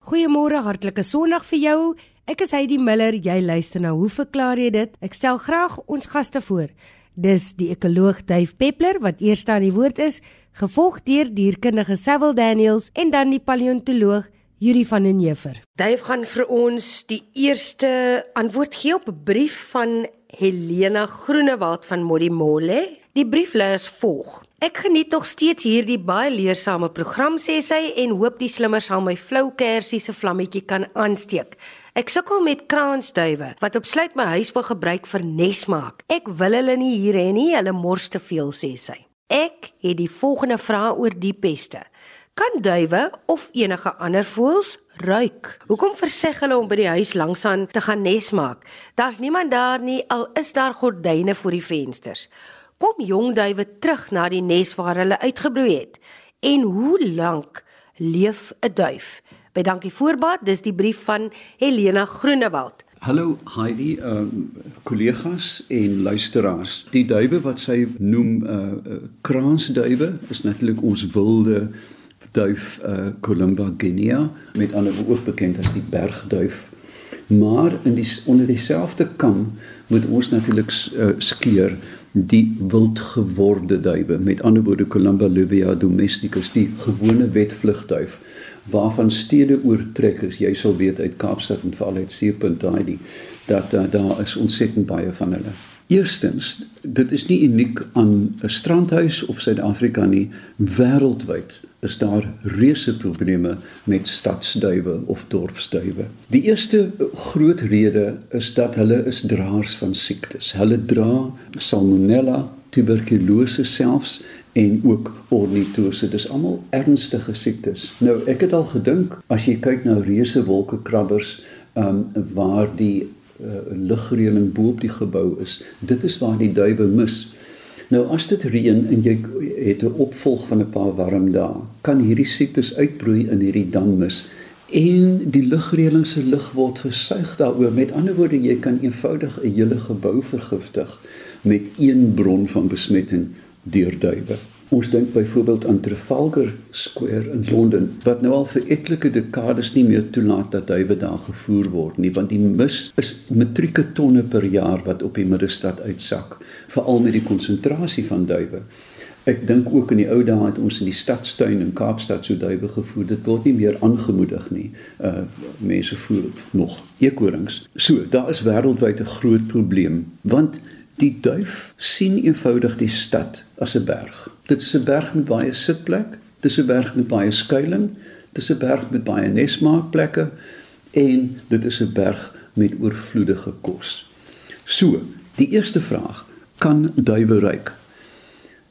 Goeiemôre, hartlike Sondag vir jou. Ek is Heidi Miller. Jy luister na Hoe verklaar jy dit? Ek stel graag ons gaste voor. Dis die ekoloog Dave Peppler wat eers aan die woord is, gevolg deur dierkundige Sewil Daniels en dan die paleontoloog Yuri van den Heever. Dave gaan vir ons die eerste antwoord gee op 'n brief van Helena Groenewald van Modimolle. Die brief lê as volg: Ek geniet nog steeds hierdie baie leersame program sê sy en hoop die slimmer sal my flou kersie se vlammetjie kan aansteek. Ek sukkel met kraansduwe wat op sluit my huis wil gebruik vir nes maak. Ek wil hulle nie hier hê nie, hulle mors te veel sê sy. Ek het die volgende vraag oor die peste. Kan duwe of enige ander voëls ruik? Hoekom verseg hulle om by die huis langsaan te gaan nes maak? Daar's niemand daar nie al is daar gordyne voor die vensters kom jong duwe terug na die nes waar hulle uitgebroei het. En hoe lank leef 'n duif? By dankie voorbaat, dis die brief van Helena Groenewald. Hallo Heidi, ehm um, kollegas en luisteraars. Die duwe wat sy noem uh, uh kraansduwe is natuurlik ons wilde duif uh Columba guinea, met ander woorde ook bekend as die bergduif. Maar in die onder dieselfde kam moet ons natuurlik uh, skeer die wildgeworde duwe met ander woorde Columba luvia domesticus die gewone wetvlugduif waarvan stede oortrek is jy sal weet uit Kaapstad en veral uit Seepunt daai die dat uh, daar is ontsettend baie van hulle. Eerstens dit is nie uniek aan 'n strandhuis of Suid-Afrika nie wêreldwyd is daar reuse probleme met stadsduwe of dorpsduwe. Die eerste groot rede is dat hulle is draers van siektes. Hulle dra salmonella, tuberkulose selfs en ook ornitose. Dis almal ernstige siektes. Nou, ek het al gedink as jy kyk na reuse wolkekrabbers, ehm um, waar die uh, lugreëling bo op die gebou is, dit is waar die duwe mis. Nou as dit reën en jy het 'n opvolg van 'n paar warm dae, kan hierdie siektes uitbroei in hierdie dammis en die lugreëling se lug word gesuig daaroor. Met ander woorde, jy kan eenvoudig 'n hele gebou vergiftig met een bron van besmetting deur duwe. Ons dink byvoorbeeld aan Trafalgar Square in Londen wat nou al vir etlike dekades nie meer toelaat dat duwe daar gevoer word nie want die mis is metrieke tonne per jaar wat op die middestad uitsak veral met die konsentrasie van duwe. Ek dink ook in die ou dae het ons in die stadstuin in Kaapstad so duwe gevoer. Dit word nie meer aangemoedig nie. Uh mense voer nog eekorings. So, daar is wêreldwyd 'n groot probleem want Die duif sien eenvoudig die stad as 'n berg. Dit is 'n berg met baie sitplek, dit is 'n berg met baie skuilings, dit is 'n berg met baie nesmaakplekke en dit is 'n berg met oorvloedige kos. So, die eerste vraag, kan duwe ruik?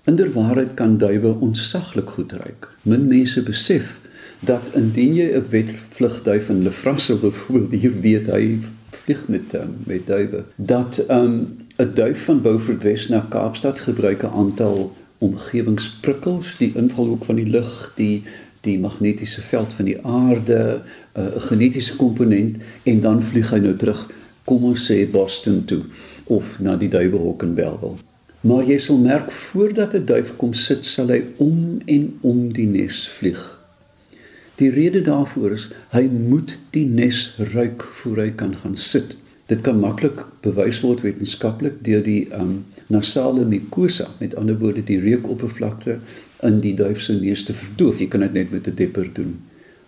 Inderwaarheid kan duwe onsaglik goed ruik. Min mense besef dat indien jy 'n wetvlugduif in Lefrasse byvoorbeeld hier weet hy vlieg met um, met duwe dat um 'n duif van Beaufort Wes na Kaapstad gebruik 'n aantal omgewingsprikkels, die invalhoek van die lug, die die magnetiese veld van die aarde, 'n uh, genetiese komponent en dan vlieg hy nou terug, kom ons sê Boston toe of na die duiwehok in Bellville. Maar jy sal merk voordat 'n duif kom sit, sal hy om en om die nes vlieg. Die rede daarvoor is hy moet die nes ruik voor hy kan gaan sit. Dit kan maklik bewys word wetenskaplik deur die um nasale mucosa, met ander woorde die reukoppervlakte in die duif se neus te verdoof. Jy kan dit net met 'n depper doen.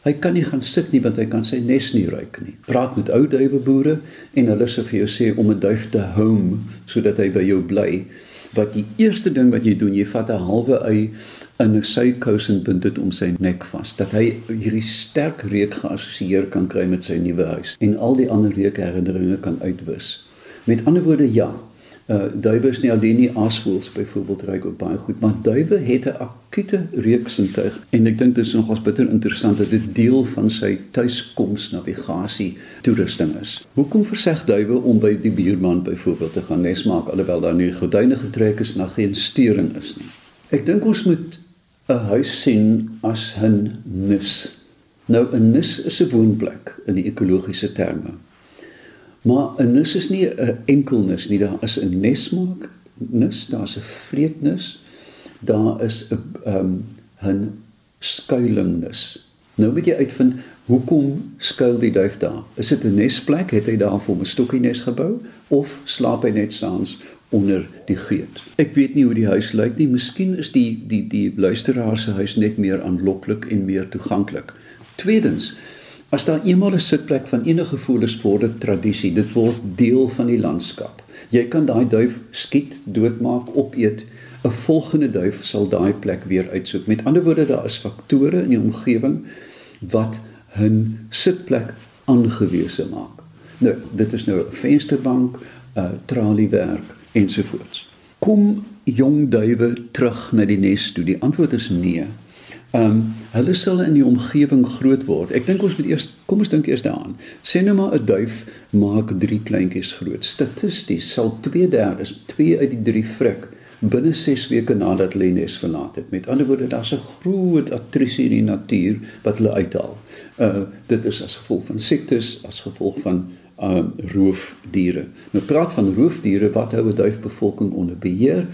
Hy kan nie gaan sit nie want hy kan sy nes nie ruik nie. Praat met ou duiweboere en hulle sê vir jou sê om 'n duif te home sodat hy by jou bly. Wat die eerste ding wat jy doen, jy vat 'n halwe ei in 'n suikous en bind dit om sy nek vas dat hy hierdie sterk reuk geassosieer kan kry met sy nuwe huis en al die ander reukherinneringe kan uitwis. Met ander woorde ja, uh duwe is nie alleen nie asvoels byvoorbeeld reuk ook baie goed, maar duwe het 'n akute reuksintuig en ek dink dit is nogals bitter interessant dat dit deel van sy tuiskoms navigasie toerusting is. Hoekom verseg duwe om by die buurman byvoorbeeld te gaan nes maak alhoewel daar nie gordyne getrek is en geen steuring is nie? Ek dink ons moet 'n huis sien as 'n nis. Nou 'n nis is 'n woonplek in die ekologiese terme. Maar 'n nis is nie 'n enkel nis nie, daar is 'n nesmaak nis, daar's 'n vreetnis, daar is 'n ehm 'n skuilingnis. Nou moet jy uitvind Hoekom skuil die duif daar? Is dit 'n nesplek? Het hy daar vir 'n stokkie nes gebou of slaap hy net saans onder die geet? Ek weet nie hoe die huis lyk nie. Miskien is die die die luisteraar se huis net meer aanloklik en meer toeganklik. Tweedens, as daar eendag 'n sitplek van enige gevoel is, word dit tradisie. Dit word deel van die landskap. Jy kan daai duif skiet, doodmaak, opeet. 'n Volgende duif sal daai plek weer uitsoek. Met ander woorde, daar is faktore in die omgewing wat hun sitplek aangewese maak. Nou, dit is nou 'n vensterbank, 'n uh, traliewerk ensovoorts. Kom jong duwe terug na die nes toe? Die antwoord is nee. Ehm um, hulle sal in die omgewing groot word. Ek dink ons moet eers kom ons dink eers daaraan. Sê nou maar 'n duif maak 3 kleintjies groot. Statisties sal 2/3, 2 uit die 3 vrek binne 6 weke nadat hulle nes verlaat het. Met ander woorde, daar's 'n groot attrisie in die natuur wat hulle uithaal. Uh dit is as gevolg van siektes, as gevolg van uh roofdiere. Nou praat van roofdiere wat hou 'n duifbevolking onder beheer.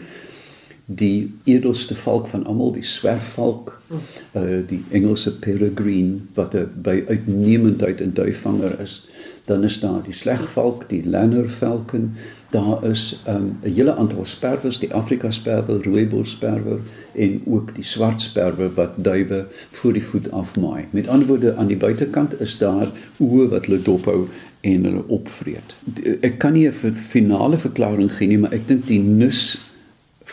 Die edelste valk van almal, die swerfvalk, uh die Engelse peregrine wat 'n by uitnemendheid in duifvanger is. Dan is daar die slegvalk, die lanner falcon, daar is um, 'n hele aantal sperwers, die Afrika sperwer, rooibos sperwer en ook die swart sperwer wat duwe voor die voet afmaai. Met ander woorde aan die buitekant is daar oë wat hulle dophou en hulle opvreet. Ek kan nie 'n finale verklaring gee nie, maar ek dink die nus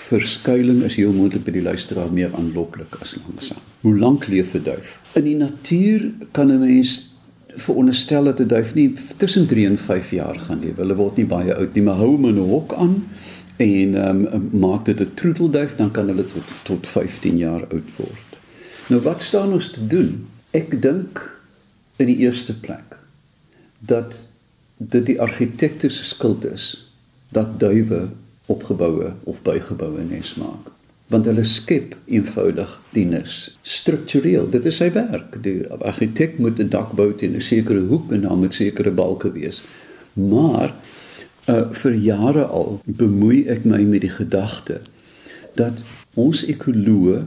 verskuiling is heel moontlik by die luisteraar meer aanloklik as langsaan. Hoe lank leef 'n duif? In die natuur kan 'n mens veronderstel dat 'n duif nie tussen 3 en 5 jaar gaan lewe. Hulle word nie baie oud nie, maar hou hom in 'n hok aan en ehm um, maak dit 'n troetelduif, dan kan hulle tot tot 15 jaar oud word. Nou wat staan ons te doen? Ek dink in die eerste plek dat dit die argitekte se skuld is dat duwe opgeboue of bygeboue nes maak. Want hulle skep eenvoudig dienes struktureel dit is sy werk. Die argitek moet 'n dak bou teen 'n sekere hoek en dan moet sekere balke wees. Maar uh, vir jare al bemoei ek my met die gedagte dat ons ekoloë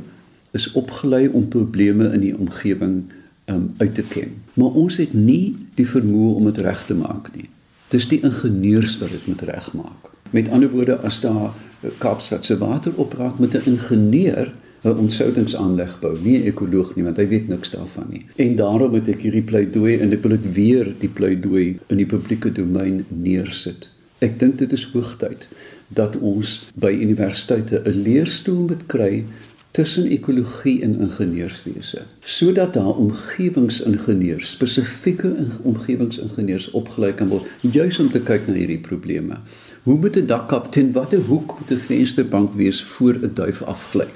is opgelei om probleme in die omgewing um, uit te ken. Maar ons het nie die vermoë om dit reg te maak nie. Dis die ingenieurs wat dit moet regmaak met ander woorde as daar Kaapstad se water opraak met 'n ingenieur 'n ontsoutingsaanleg bou, nie 'n ekoloog nie, want hy weet niks daarvan nie. En daarom het ek hierdie pleidooi en ek wil dit weer die pleidooi in die publieke domein neersit. Ek dink dit is hoogtyd dat ons by universiteite 'n leerstoel moet kry tussen ekologie en ingenieurswese sodat daar omgewingsingenieurs spesifieke omgewingsingenieurs opgelei kan word juis om te kyk na hierdie probleme Hoe moet 'n dakkap teen watter hoek moet 'n vensterbank wees voor 'n duif afgly?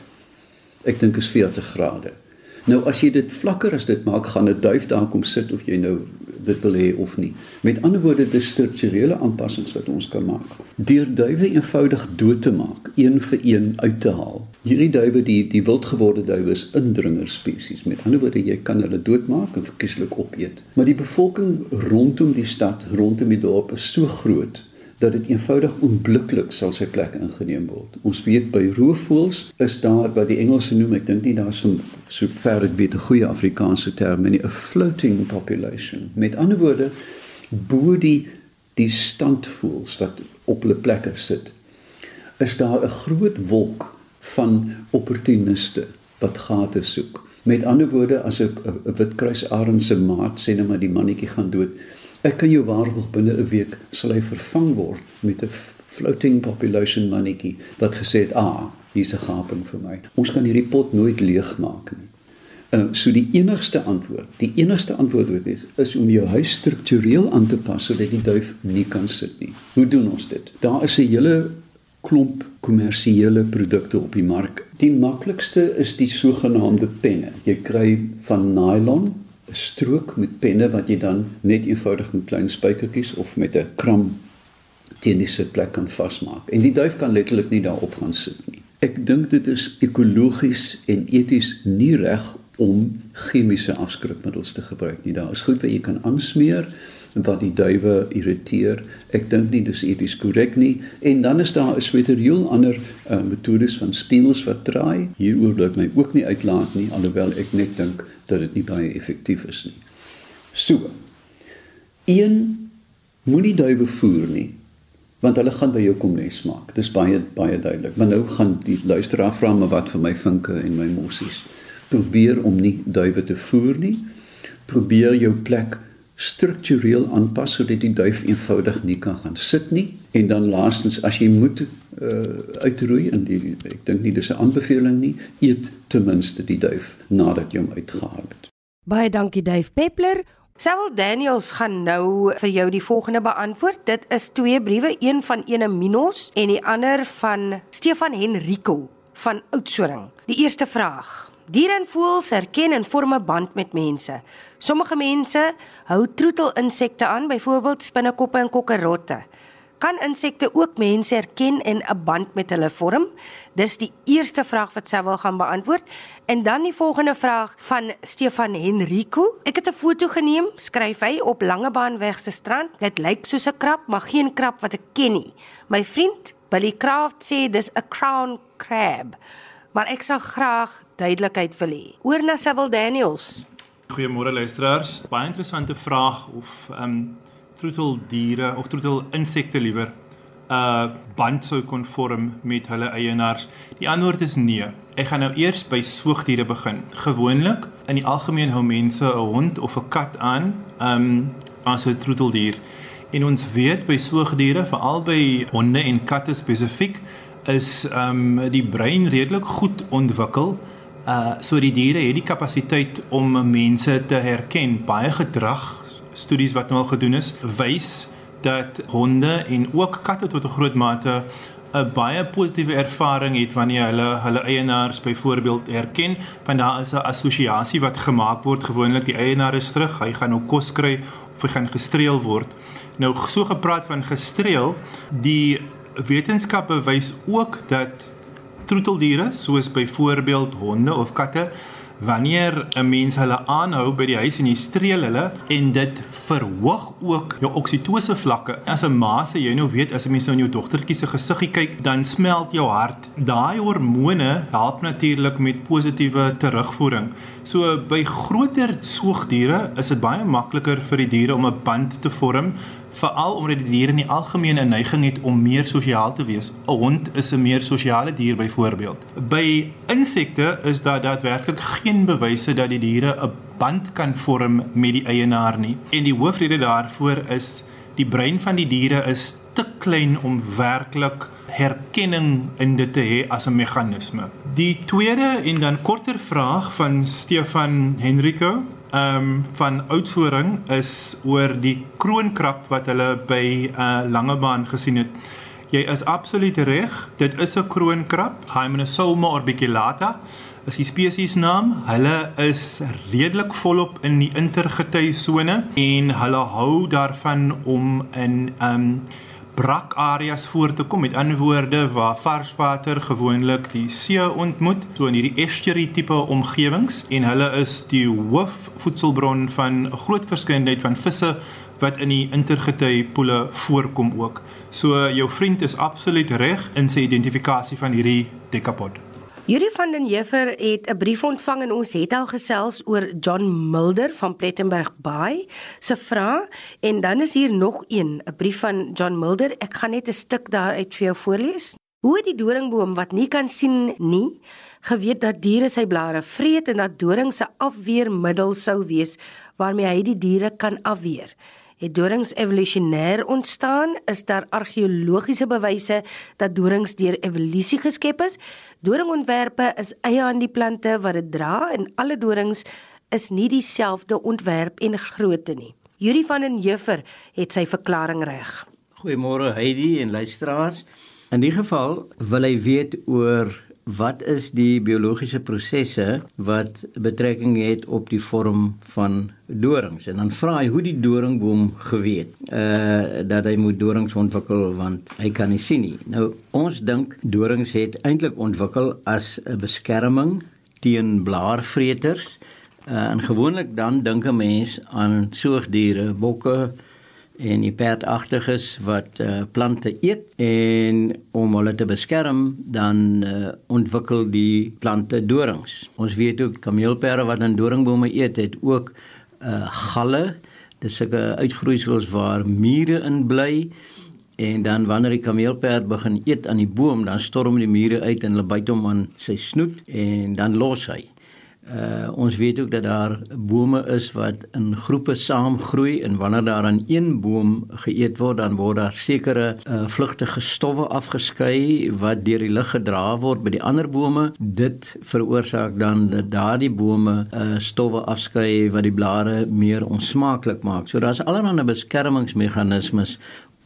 Ek dink is 40 grade. Nou as jy dit vlakker as dit maak, gaan 'n duif daar kom sit of jy nou dit wil hê of nie. Met ander woorde, dis strukturele aanpassings wat ons kan maak. Deur duwe eenvoudig dood te maak, een vir een uit te haal. Hierdie duwe, die die wildgeworde duwe is indringer spesies. Met ander woorde, jy kan hulle doodmaak en verkieslik opeet. Maar die bevolking rondom die stad, rondom die dorp is so groot dat dit eenvoudig onmiddellik sal sy plek ingeneem word. Ons weet by roofvoëls is daar wat die Engelse noem, ek dink nie daar so so ver ek weet 'n goeie Afrikaanse term nie, 'n floating population. Met ander woorde, bo die die standvoëls wat op hulle plekke sit, is daar 'n groot wolk van opportuniste wat gate soek. Met ander woorde, as 'n witkruisarend se maat sê net maar die mannetjie gaan dood, Ek kan jou waarborg binne 'n week sal hy vervang word met 'n floating population mannetjie wat gesê het, "Ah, hier's 'n gaping vir my. Ons kan hierdie pot nooit leegmaak nie." Uh so die enigste antwoord, die enigste antwoord wat is, is om jou huis struktureel aan te pas sodat die duif nie kan sit nie. Hoe doen ons dit? Daar is 'n hele klomp kommersiële produkte op die mark. Die maklikste is die sogenaamde penne. Jy kry van nylon strook met penne wat jy dan net eenvoudig met klein spykertjies of met 'n kram teen die sitplek kan vasmaak. En die duif kan letterlik nie daarop gaan sit nie. Ek dink dit is ekologies en eties nie reg om chemiese afskrikmiddels te gebruik nie. Daar is goed wat jy kan aansmeer wat die duwe irriteer. Ek dink nie dis eties korrek nie. En dan is daar 'n sweterjoel ander uh, metodes van spieels wat draai. Hieroor wil ek my ook nie uitlaat nie alhoewel ek net dink dat dit nie baie effektief is nie. So. Een moenie duwe voer nie want hulle gaan by jou kom nes maak. Dis baie baie duidelik. Maar nou gaan die luisteraar vra maar wat vir my vinke en my mossies. Probeer om nie duwe te voer nie. Probeer jou plek struktureel aanpas sodat die duif eenvoudig nie kan gaan sit nie. En dan laastens as jy moet uh, uitroei en die ek dink nie dis 'n aanbeveling nie, eet ten minste die duif nadat jy hom uitgehaal het. Baie dankie Dave Peppler. Sel Daniels gaan nou vir jou die volgende beantwoord. Dit is twee briewe, een van ene Minos en die ander van Stefan Henrico van Oudtshoorn. Die eerste vraag: Diere en voëls herken en vorm 'n band met mense. Sommige mense hou troetelinsekte aan, byvoorbeeld spinnekoppe en kokkerotte kan insekte ook mense herken en 'n band met hulle vorm? Dis die eerste vraag wat sy wil gaan beantwoord. En dan die volgende vraag van Stefan Henrico. Ek het 'n foto geneem, skryf hy op Langebaanweg se strand. Dit lyk soos 'n krab, maar geen krab wat ek ken nie. My vriend Billy Craft sê dis 'n crown crab. Maar ek sou graag duidelikheid wil hê. Oor na Sewil Daniels. Goeiemôre luisteraars. Baie interessante vraag of ehm um, troeteldiere of troetel insekte liewer 'n uh, band sou kon vorm met hulle eienaars? Die antwoord is nee. Ek gaan nou eers by soogdiere begin. Gewoonlik in die algemeen hou mense 'n hond of 'n kat aan, um as 'n troeteldier. En ons weet by soogdiere, veral by honde en katte spesifiek, is um die brein redelik goed ontwikkel. Uh so die diere het die kapasiteit om mense te herken. Baie gedrag studies wat nou al gedoen is, wys dat honde en ook katte tot 'n groot mate 'n baie positiewe ervaring het wanneer hulle hulle eienaars byvoorbeeld herken, want daar is 'n assosiasie wat gemaak word gewoonlik die eienaar is terug, hy gaan nou kos kry of hy gaan gestreel word. Nou so gepraat van gestreel, die wetenskap bewys ook dat troeteldiere soos byvoorbeeld honde of katte wanneer 'n mens hulle aanhou by die huis en jy streel hulle en dit verhoog ook jou oksitose vlakke. As 'n ma se jy nou weet as 'n mens nou in jou dogtertjie se gesiggie kyk, dan smelt jou hart. Daai hormone help natuurlik met positiewe terugvoering. So by groter soogdiere is dit baie makliker vir die diere om 'n band te vorm veral omdat die diere in die algemeen 'n neiging het om meer sosiaal te wees. 'n Hond is 'n meer sosiale dier byvoorbeeld. By insekte is daar daadwerklik geen bewyse dat die diere 'n band kan vorm met die eienaar nie. En die hoofrede daarvoor is die brein van die diere is te klein om werklik herkenning in dit te hê as 'n meganisme. Die tweede en dan korter vraag van Stefan Henrico ehm um, van Oudtshoorn is oor die kroonkrab wat hulle by 'n uh, eh, langebaan gesien het. Jy is absoluut reg, dit is 'n kroonkrab, Hymenosoma orbicillata is die spesiesnaam. Hulle is redelik volop in die intergety sone en hulle hou daarvan om in ehm um, brak areas voor te kom met ander woorde waar varswater gewoonlik die see ontmoet so in hierdie estuary tipe omgewings en hulle is die hoofvoedselbron van 'n groot verskeidenheid van visse wat in die intergety poele voorkom ook. So jou vriend is absoluut reg in sy identifikasie van hierdie decapod. Yuri van den Heever het 'n brief ontvang en ons het al gesels oor John Mulder van Plettenberg Bay se vraag en dan is hier nog een, 'n brief van John Mulder. Ek gaan net 'n stuk daaruit vir jou voorlees. Hoe die doringboom wat nie kan sien nie, geweet dat diere sy blare vreet en dat doring se afweermiddel sou wees waarmee hy die diere kan afweer. Het dorings evolusionêr ontstaan? Is daar argeologiese bewyse dat dorings deur evolusie geskep is? Doringontwerpe is eie aan die plante wat dit dra en alle dorings is nie dieselfde ontwerp en grootte nie. Yuri van den Heever het sy verklaring reg. Goeiemôre Heidi en luisteraars. In die geval wil hy weet oor wat is die biologiese prosesse wat betrekking het op die vorm van dorings? En dan vra hy hoe die doringboom geweet uh dat hy moet dorings ontwikkel want hy kan nie sien nie. Nou ons dink dorings het eintlik ontwikkel as 'n beskerming teen blaarvreters. Uh, en gewoonlik dan dink 'n mens aan soogdiere bokke en die perdagtiges wat uh, plante eet en om hulle te beskerm dan uh, ontwikkel die plante dorings. Ons weet ook kameelperde wat aan doringbome eet het ook uh galle. Dis sulke uitgroeisels waar mure in bly. En dan wanneer die kameelperd begin eet aan die boom, dan storm die mure uit en hulle byt hom aan sy snoet en dan los hy. Uh ons weet ook dat daar bome is wat in groepe saamgroei en wanneer daar aan een boom geëet word dan word daar sekere uh vlugtige stowwe afgeskei wat deur die lug gedra word by die ander bome. Dit veroorsaak dan dat daardie bome uh stowwe afskei wat die blare meer onsmaaklik maak. So daar's allerlei beskermingsmeganismes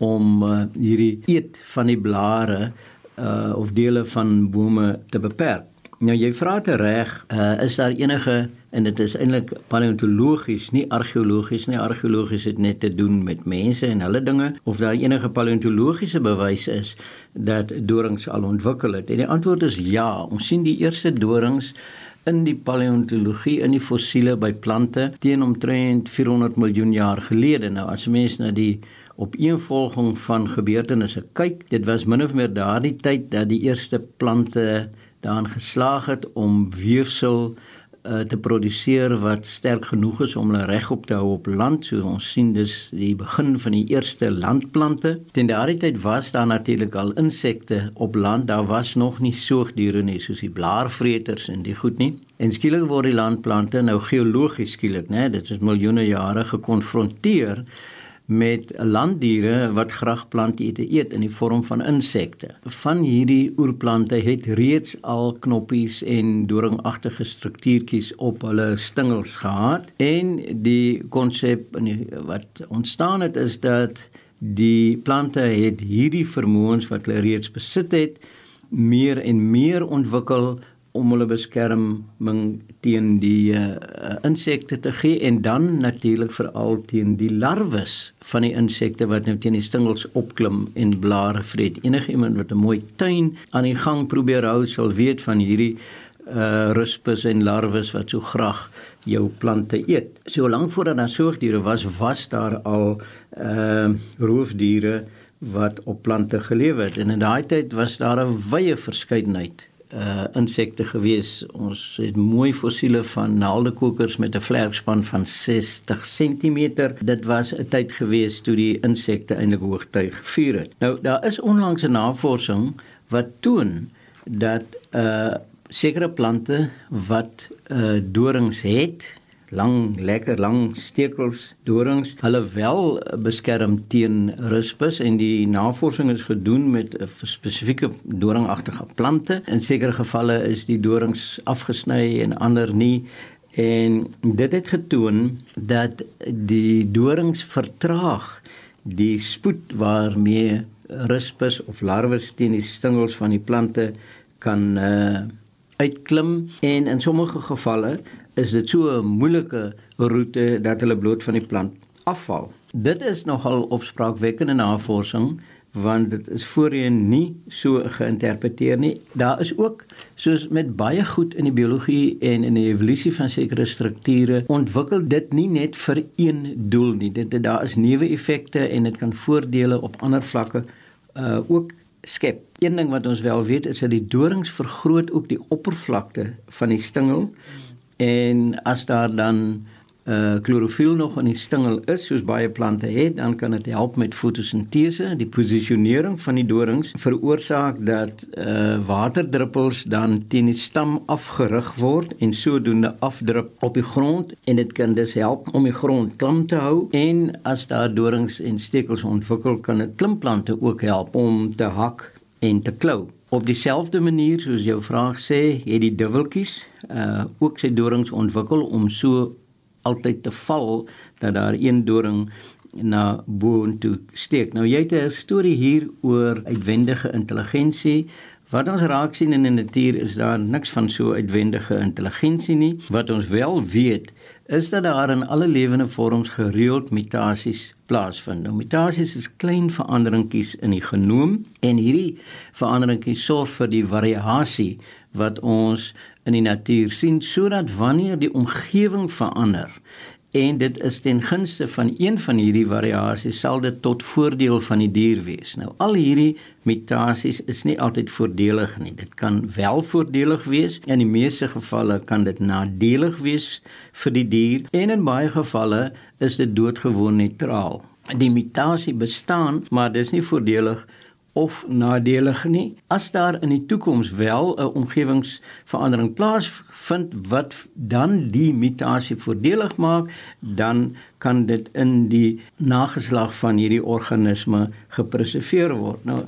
om uh, hierdie eet van die blare uh of dele van bome te beperk. Nou jy vra te reg, uh, is daar enige en dit is eintlik paleontologies, nie argeologies nie. Argeologies het net te doen met mense en hulle dinge of daar enige paleontologiese bewys is dat dorings al ontwikkel het. En die antwoord is ja. Ons sien die eerste dorings in die paleontologie in die fossiele by plante teen omtrent 400 miljoen jaar gelede. Nou as mense na die opeenvolging van gebeurtenisse kyk, dit was min of meer daardie tyd dat die eerste plante daarin geslaag het om weefsel uh, te produseer wat sterk genoeg is om hulle regop te hou op land. So ons sien dus die begin van die eerste landplante. Ten daardie tyd was daar natuurlik al insekte op land. Daar was nog nie soogdiere nie soos die blaarvreters en die goed nie. En skielik word die landplante nou geologies skielik, né? Dit is miljoene jare gekonfronteer met landdiere wat graag plantjies eet in die vorm van insekte. Van hierdie oerplante het reeds al knoppies en doringagtige struktuurtjies op hulle stingels gehad en die konsep wat ontstaan het is dat die plante het hierdie vermoëns wat hulle reeds besit het meer en meer ontwikkel om hulle beskerming teen die uh, insekte te gee en dan natuurlik veral teen die larwes van die insekte wat nou teen die stingels opklim en blare vreet. Enige iemand wat 'n mooi tuin aan die gang probeer hou, sal weet van hierdie uh ruspus en larwes wat so graag jou plante eet. So lank voordat daar soogdiere was, was daar al uh roofdiere wat op plante geleef het en in daai tyd was daar 'n wye verskeidenheid uh insekte gewees. Ons het mooi fossiele van naaldekokers met 'n vlerkspan van 60 cm. Dit was 'n tyd gewees toe die insekte eintlik hoogtuig gevier het. Nou daar is onlangs 'n navorsing wat toon dat uh sekere plante wat uh dorings het lang lekker lang stekels dorings. Hulle wel beskerm teen rispus en die navorsing is gedoen met 'n spesifieke doringagtige plante. In sekere gevalle is die dorings afgesny en ander nie. En dit het getoon dat die dorings vertraag die spoed waarmee rispus of larwes teen die stingels van die plante kan uh, uitklim. En in sommige gevalle is dit so 'n moeilike roete dat hulle bloot van die plant afval. Dit is nogal opspraakwekkende navorsing want dit is voorheen nie so geïnterpreteer nie. Daar is ook soos met baie goed in die biologie en in die evolusie van sekere strukture ontwikkel dit nie net vir een doel nie. Dit daar is neeweffekte en dit kan voordele op ander vlakke uh ook skep. Een ding wat ons wel weet is dat die dorings vergroot ook die oppervlakte van die stingel. Hmm En as daar dan uh klorofiel nog in die stingel is soos baie plante het, dan kan dit help met fotosintese. Die posisionering van die dorings veroorsaak dat uh waterdruppels dan teen die stam afgerig word en sodoende afdrup op die grond en dit kan dus help om die grond klam te hou en as daar dorings en stekels ontwikkel, kan dit klimplante ook help om te hak en te klou. Op dieselfde manier soos jou vraag sê, het die dubbeltjies uh ook sy dorings ontwikkel om so altyd te val dat daar een doring na boontoe steek. Nou jy het 'n storie hier oor uitwendige intelligensie. Wat ons raak sien in die natuur is daar niks van so uitwendige intelligensie nie. Wat ons wel weet is dat daar in alle lewende vorms gereeld mutasies plaasvind. Nou mutasies is klein veranderingkies in die genoom en hierdie veranderingkies sorg vir die variasie wat ons in die natuur sien sodat wanneer die omgewing verander en dit is ten gunste van een van hierdie variasies sal dit tot voordeel van die dier wees. Nou al hierdie mutasies is nie altyd voordelig nie. Dit kan wel voordelig wees en in die meeste gevalle kan dit nadelig wees vir die dier en in baie gevalle is dit doodgewoon neutraal. Die mutasie bestaan, maar dis nie voordelig of nadelig nie. As daar in die toekoms wel 'n omgewingsverandering plaasvind wat dan die mutasie voordelig maak, dan kan dit in die nageslag van hierdie organisme gepreserveer word. Nou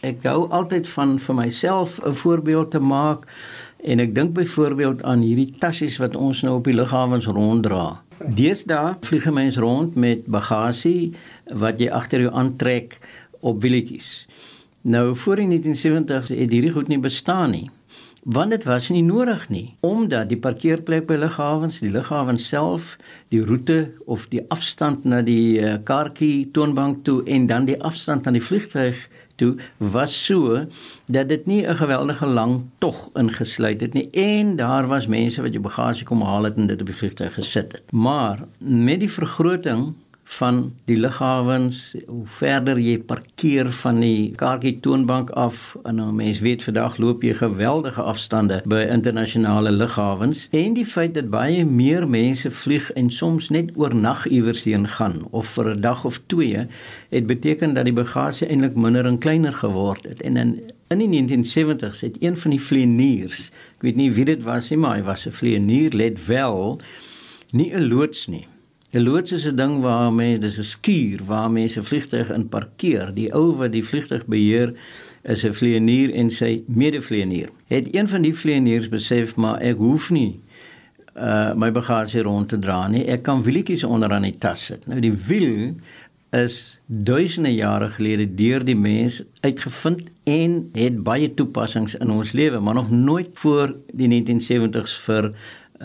ek hou altyd van vir myself 'n voorbeeld te maak en ek dink byvoorbeeld aan hierdie tassies wat ons nou op die lughawens ronddra. Deesdae vlieg mense rond met bagasie wat jy agter jou aantrek op wielietjies. Nou voor die 1970s het hierdie goed nie bestaan nie. Want dit was nie nodig nie, omdat die parkeerplek by lughawens, die lughawen self, die roete of die afstand na die uh, kaartjie toonbank toe en dan die afstand aan die vliegtuig toe was so dat dit nie 'n geweldige lang tog ingesluit het nie en daar was mense wat jou bagasie kom haal het en dit op die vliegtuig gesit het. Maar met die vergroting van die lughawens, hoe verder jy parkeer van die kaartjie toonbank af, en nou mense weet vandag loop jy geweldige afstande by internasionale lughawens en die feit dat baie meer mense vlieg en soms net oornag iewers heen gaan of vir 'n dag of twee, het beteken dat die bagasie eintlik minder en kleiner geword het en in In die 1970s het een van die vlieëniers, ek weet nie wie dit was nie, maar hy was 'n vlieënier, let wel, nie 'n loods nie. 'n Loods is 'n ding waar mense dis 'n skuur waar mense vliegtuig in parkeer. Die ou wat die vliegtuig beheer is 'n vlieënier en sy medevlieënier. Het een van die vlieëniers besef maar ek hoef nie uh my bagasie rond te dra nie. Ek kan wielietjies onder aan die tas sit. Nou die wiel is duisende jare gelede deur die mens uitgevind en het baie toepassings in ons lewe, maar nog nooit voor die 1970s vir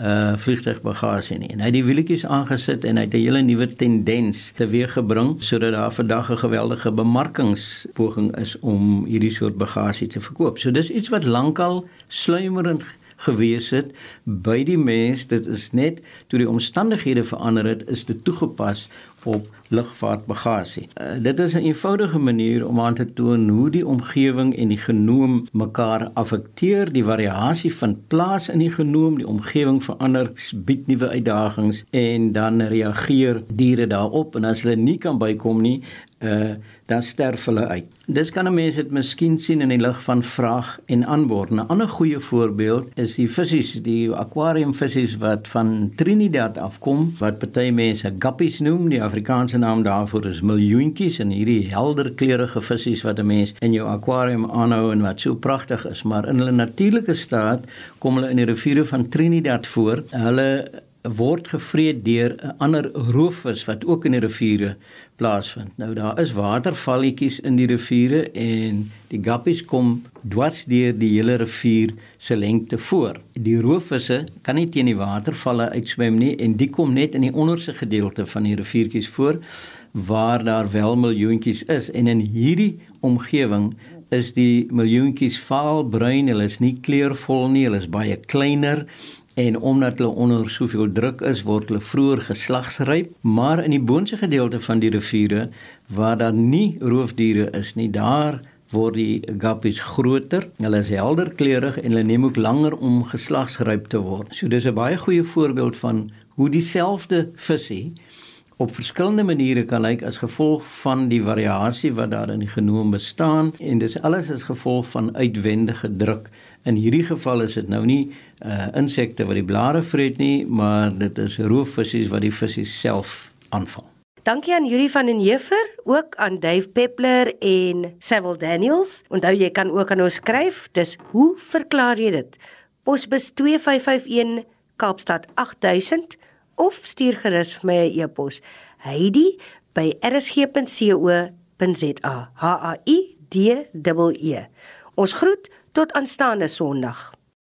uh vliegtuigbagasie nie. En hy het die wielietjies aangesit en hy het 'n hele nuwe tendens teweeggebring sodat daar vandag 'n geweldige bemarkingspoging is om hierdie soort bagasie te verkoop. So dis iets wat lankal sluimerend gewees het by die mens. Dit is net toe die omstandighede verander het, is dit toegepas op lugvaartbagasie. Uh, dit is 'n eenvoudige manier om aan te toon hoe die omgewing en die genoom mekaar affekteer. Die variasie van plaas in die genoom, die omgewing verander, bied nuwe uitdagings en dan reageer diere daarop en as hulle nie kan bykom nie, uh dan sterf hulle uit. Dis kan 'n mens dit miskien sien in die lig van vraag en aanbod. 'n Ander goeie voorbeeld is die visse, die aquariumvisse wat van Trinidad afkom, wat party mense guppies noem, die Afrikaanse naam daarvoor is miljoentjies en hierdie helder kleurende visse wat 'n mens in jou aquarium aanhou en wat so pragtig is, maar in hulle natuurlike staat kom hulle in die riviere van Trinidad voor. Hulle word gevreet deur 'n ander roofvis wat ook in die riviere plaasvind. Nou daar is watervalletjies in die riviere en die guppies kom dwars deur die hele rivier se lengte voor. Die roofvisse kan nie teen die watervalle uitswem nie en die kom net in die onderste gedeelte van die riviertjies voor waar daar wel miljoentjies is en in hierdie omgewing is die miljoentjies vaalbruin, hulle is nie kleurvol nie, hulle is baie kleiner en omdat hulle onder soveel druk is word hulle vroeër geslagsryp maar in die boonste gedeelte van die riviere waar daar nie roofdiere is nie daar word die guppies groter. Hulle is helder kleurig en hulle neem ook langer om geslagsryp te word. So dis 'n baie goeie voorbeeld van hoe dieselfde visie op verskillende maniere kan lyk as gevolg van die variasie wat daar in die genoom bestaan. En dis alles as gevolg van uitwendige druk In hierdie geval is dit nou nie uh insekte wat die blare vreet nie, maar dit is roofvisse wat die visse self aanval. Dankie aan Yuri van den Heever, ook aan Dave Peppler en Sewil Daniels. Onthou jy kan ook aan ons skryf. Dis hoe verklaar jy dit? Posbus 2551 Kaapstad 8000 of stuur gerus vir my 'n e-pos. Heidi by rsg.co.za. H A I D E E. Ons groet tot aanstaande Sondag.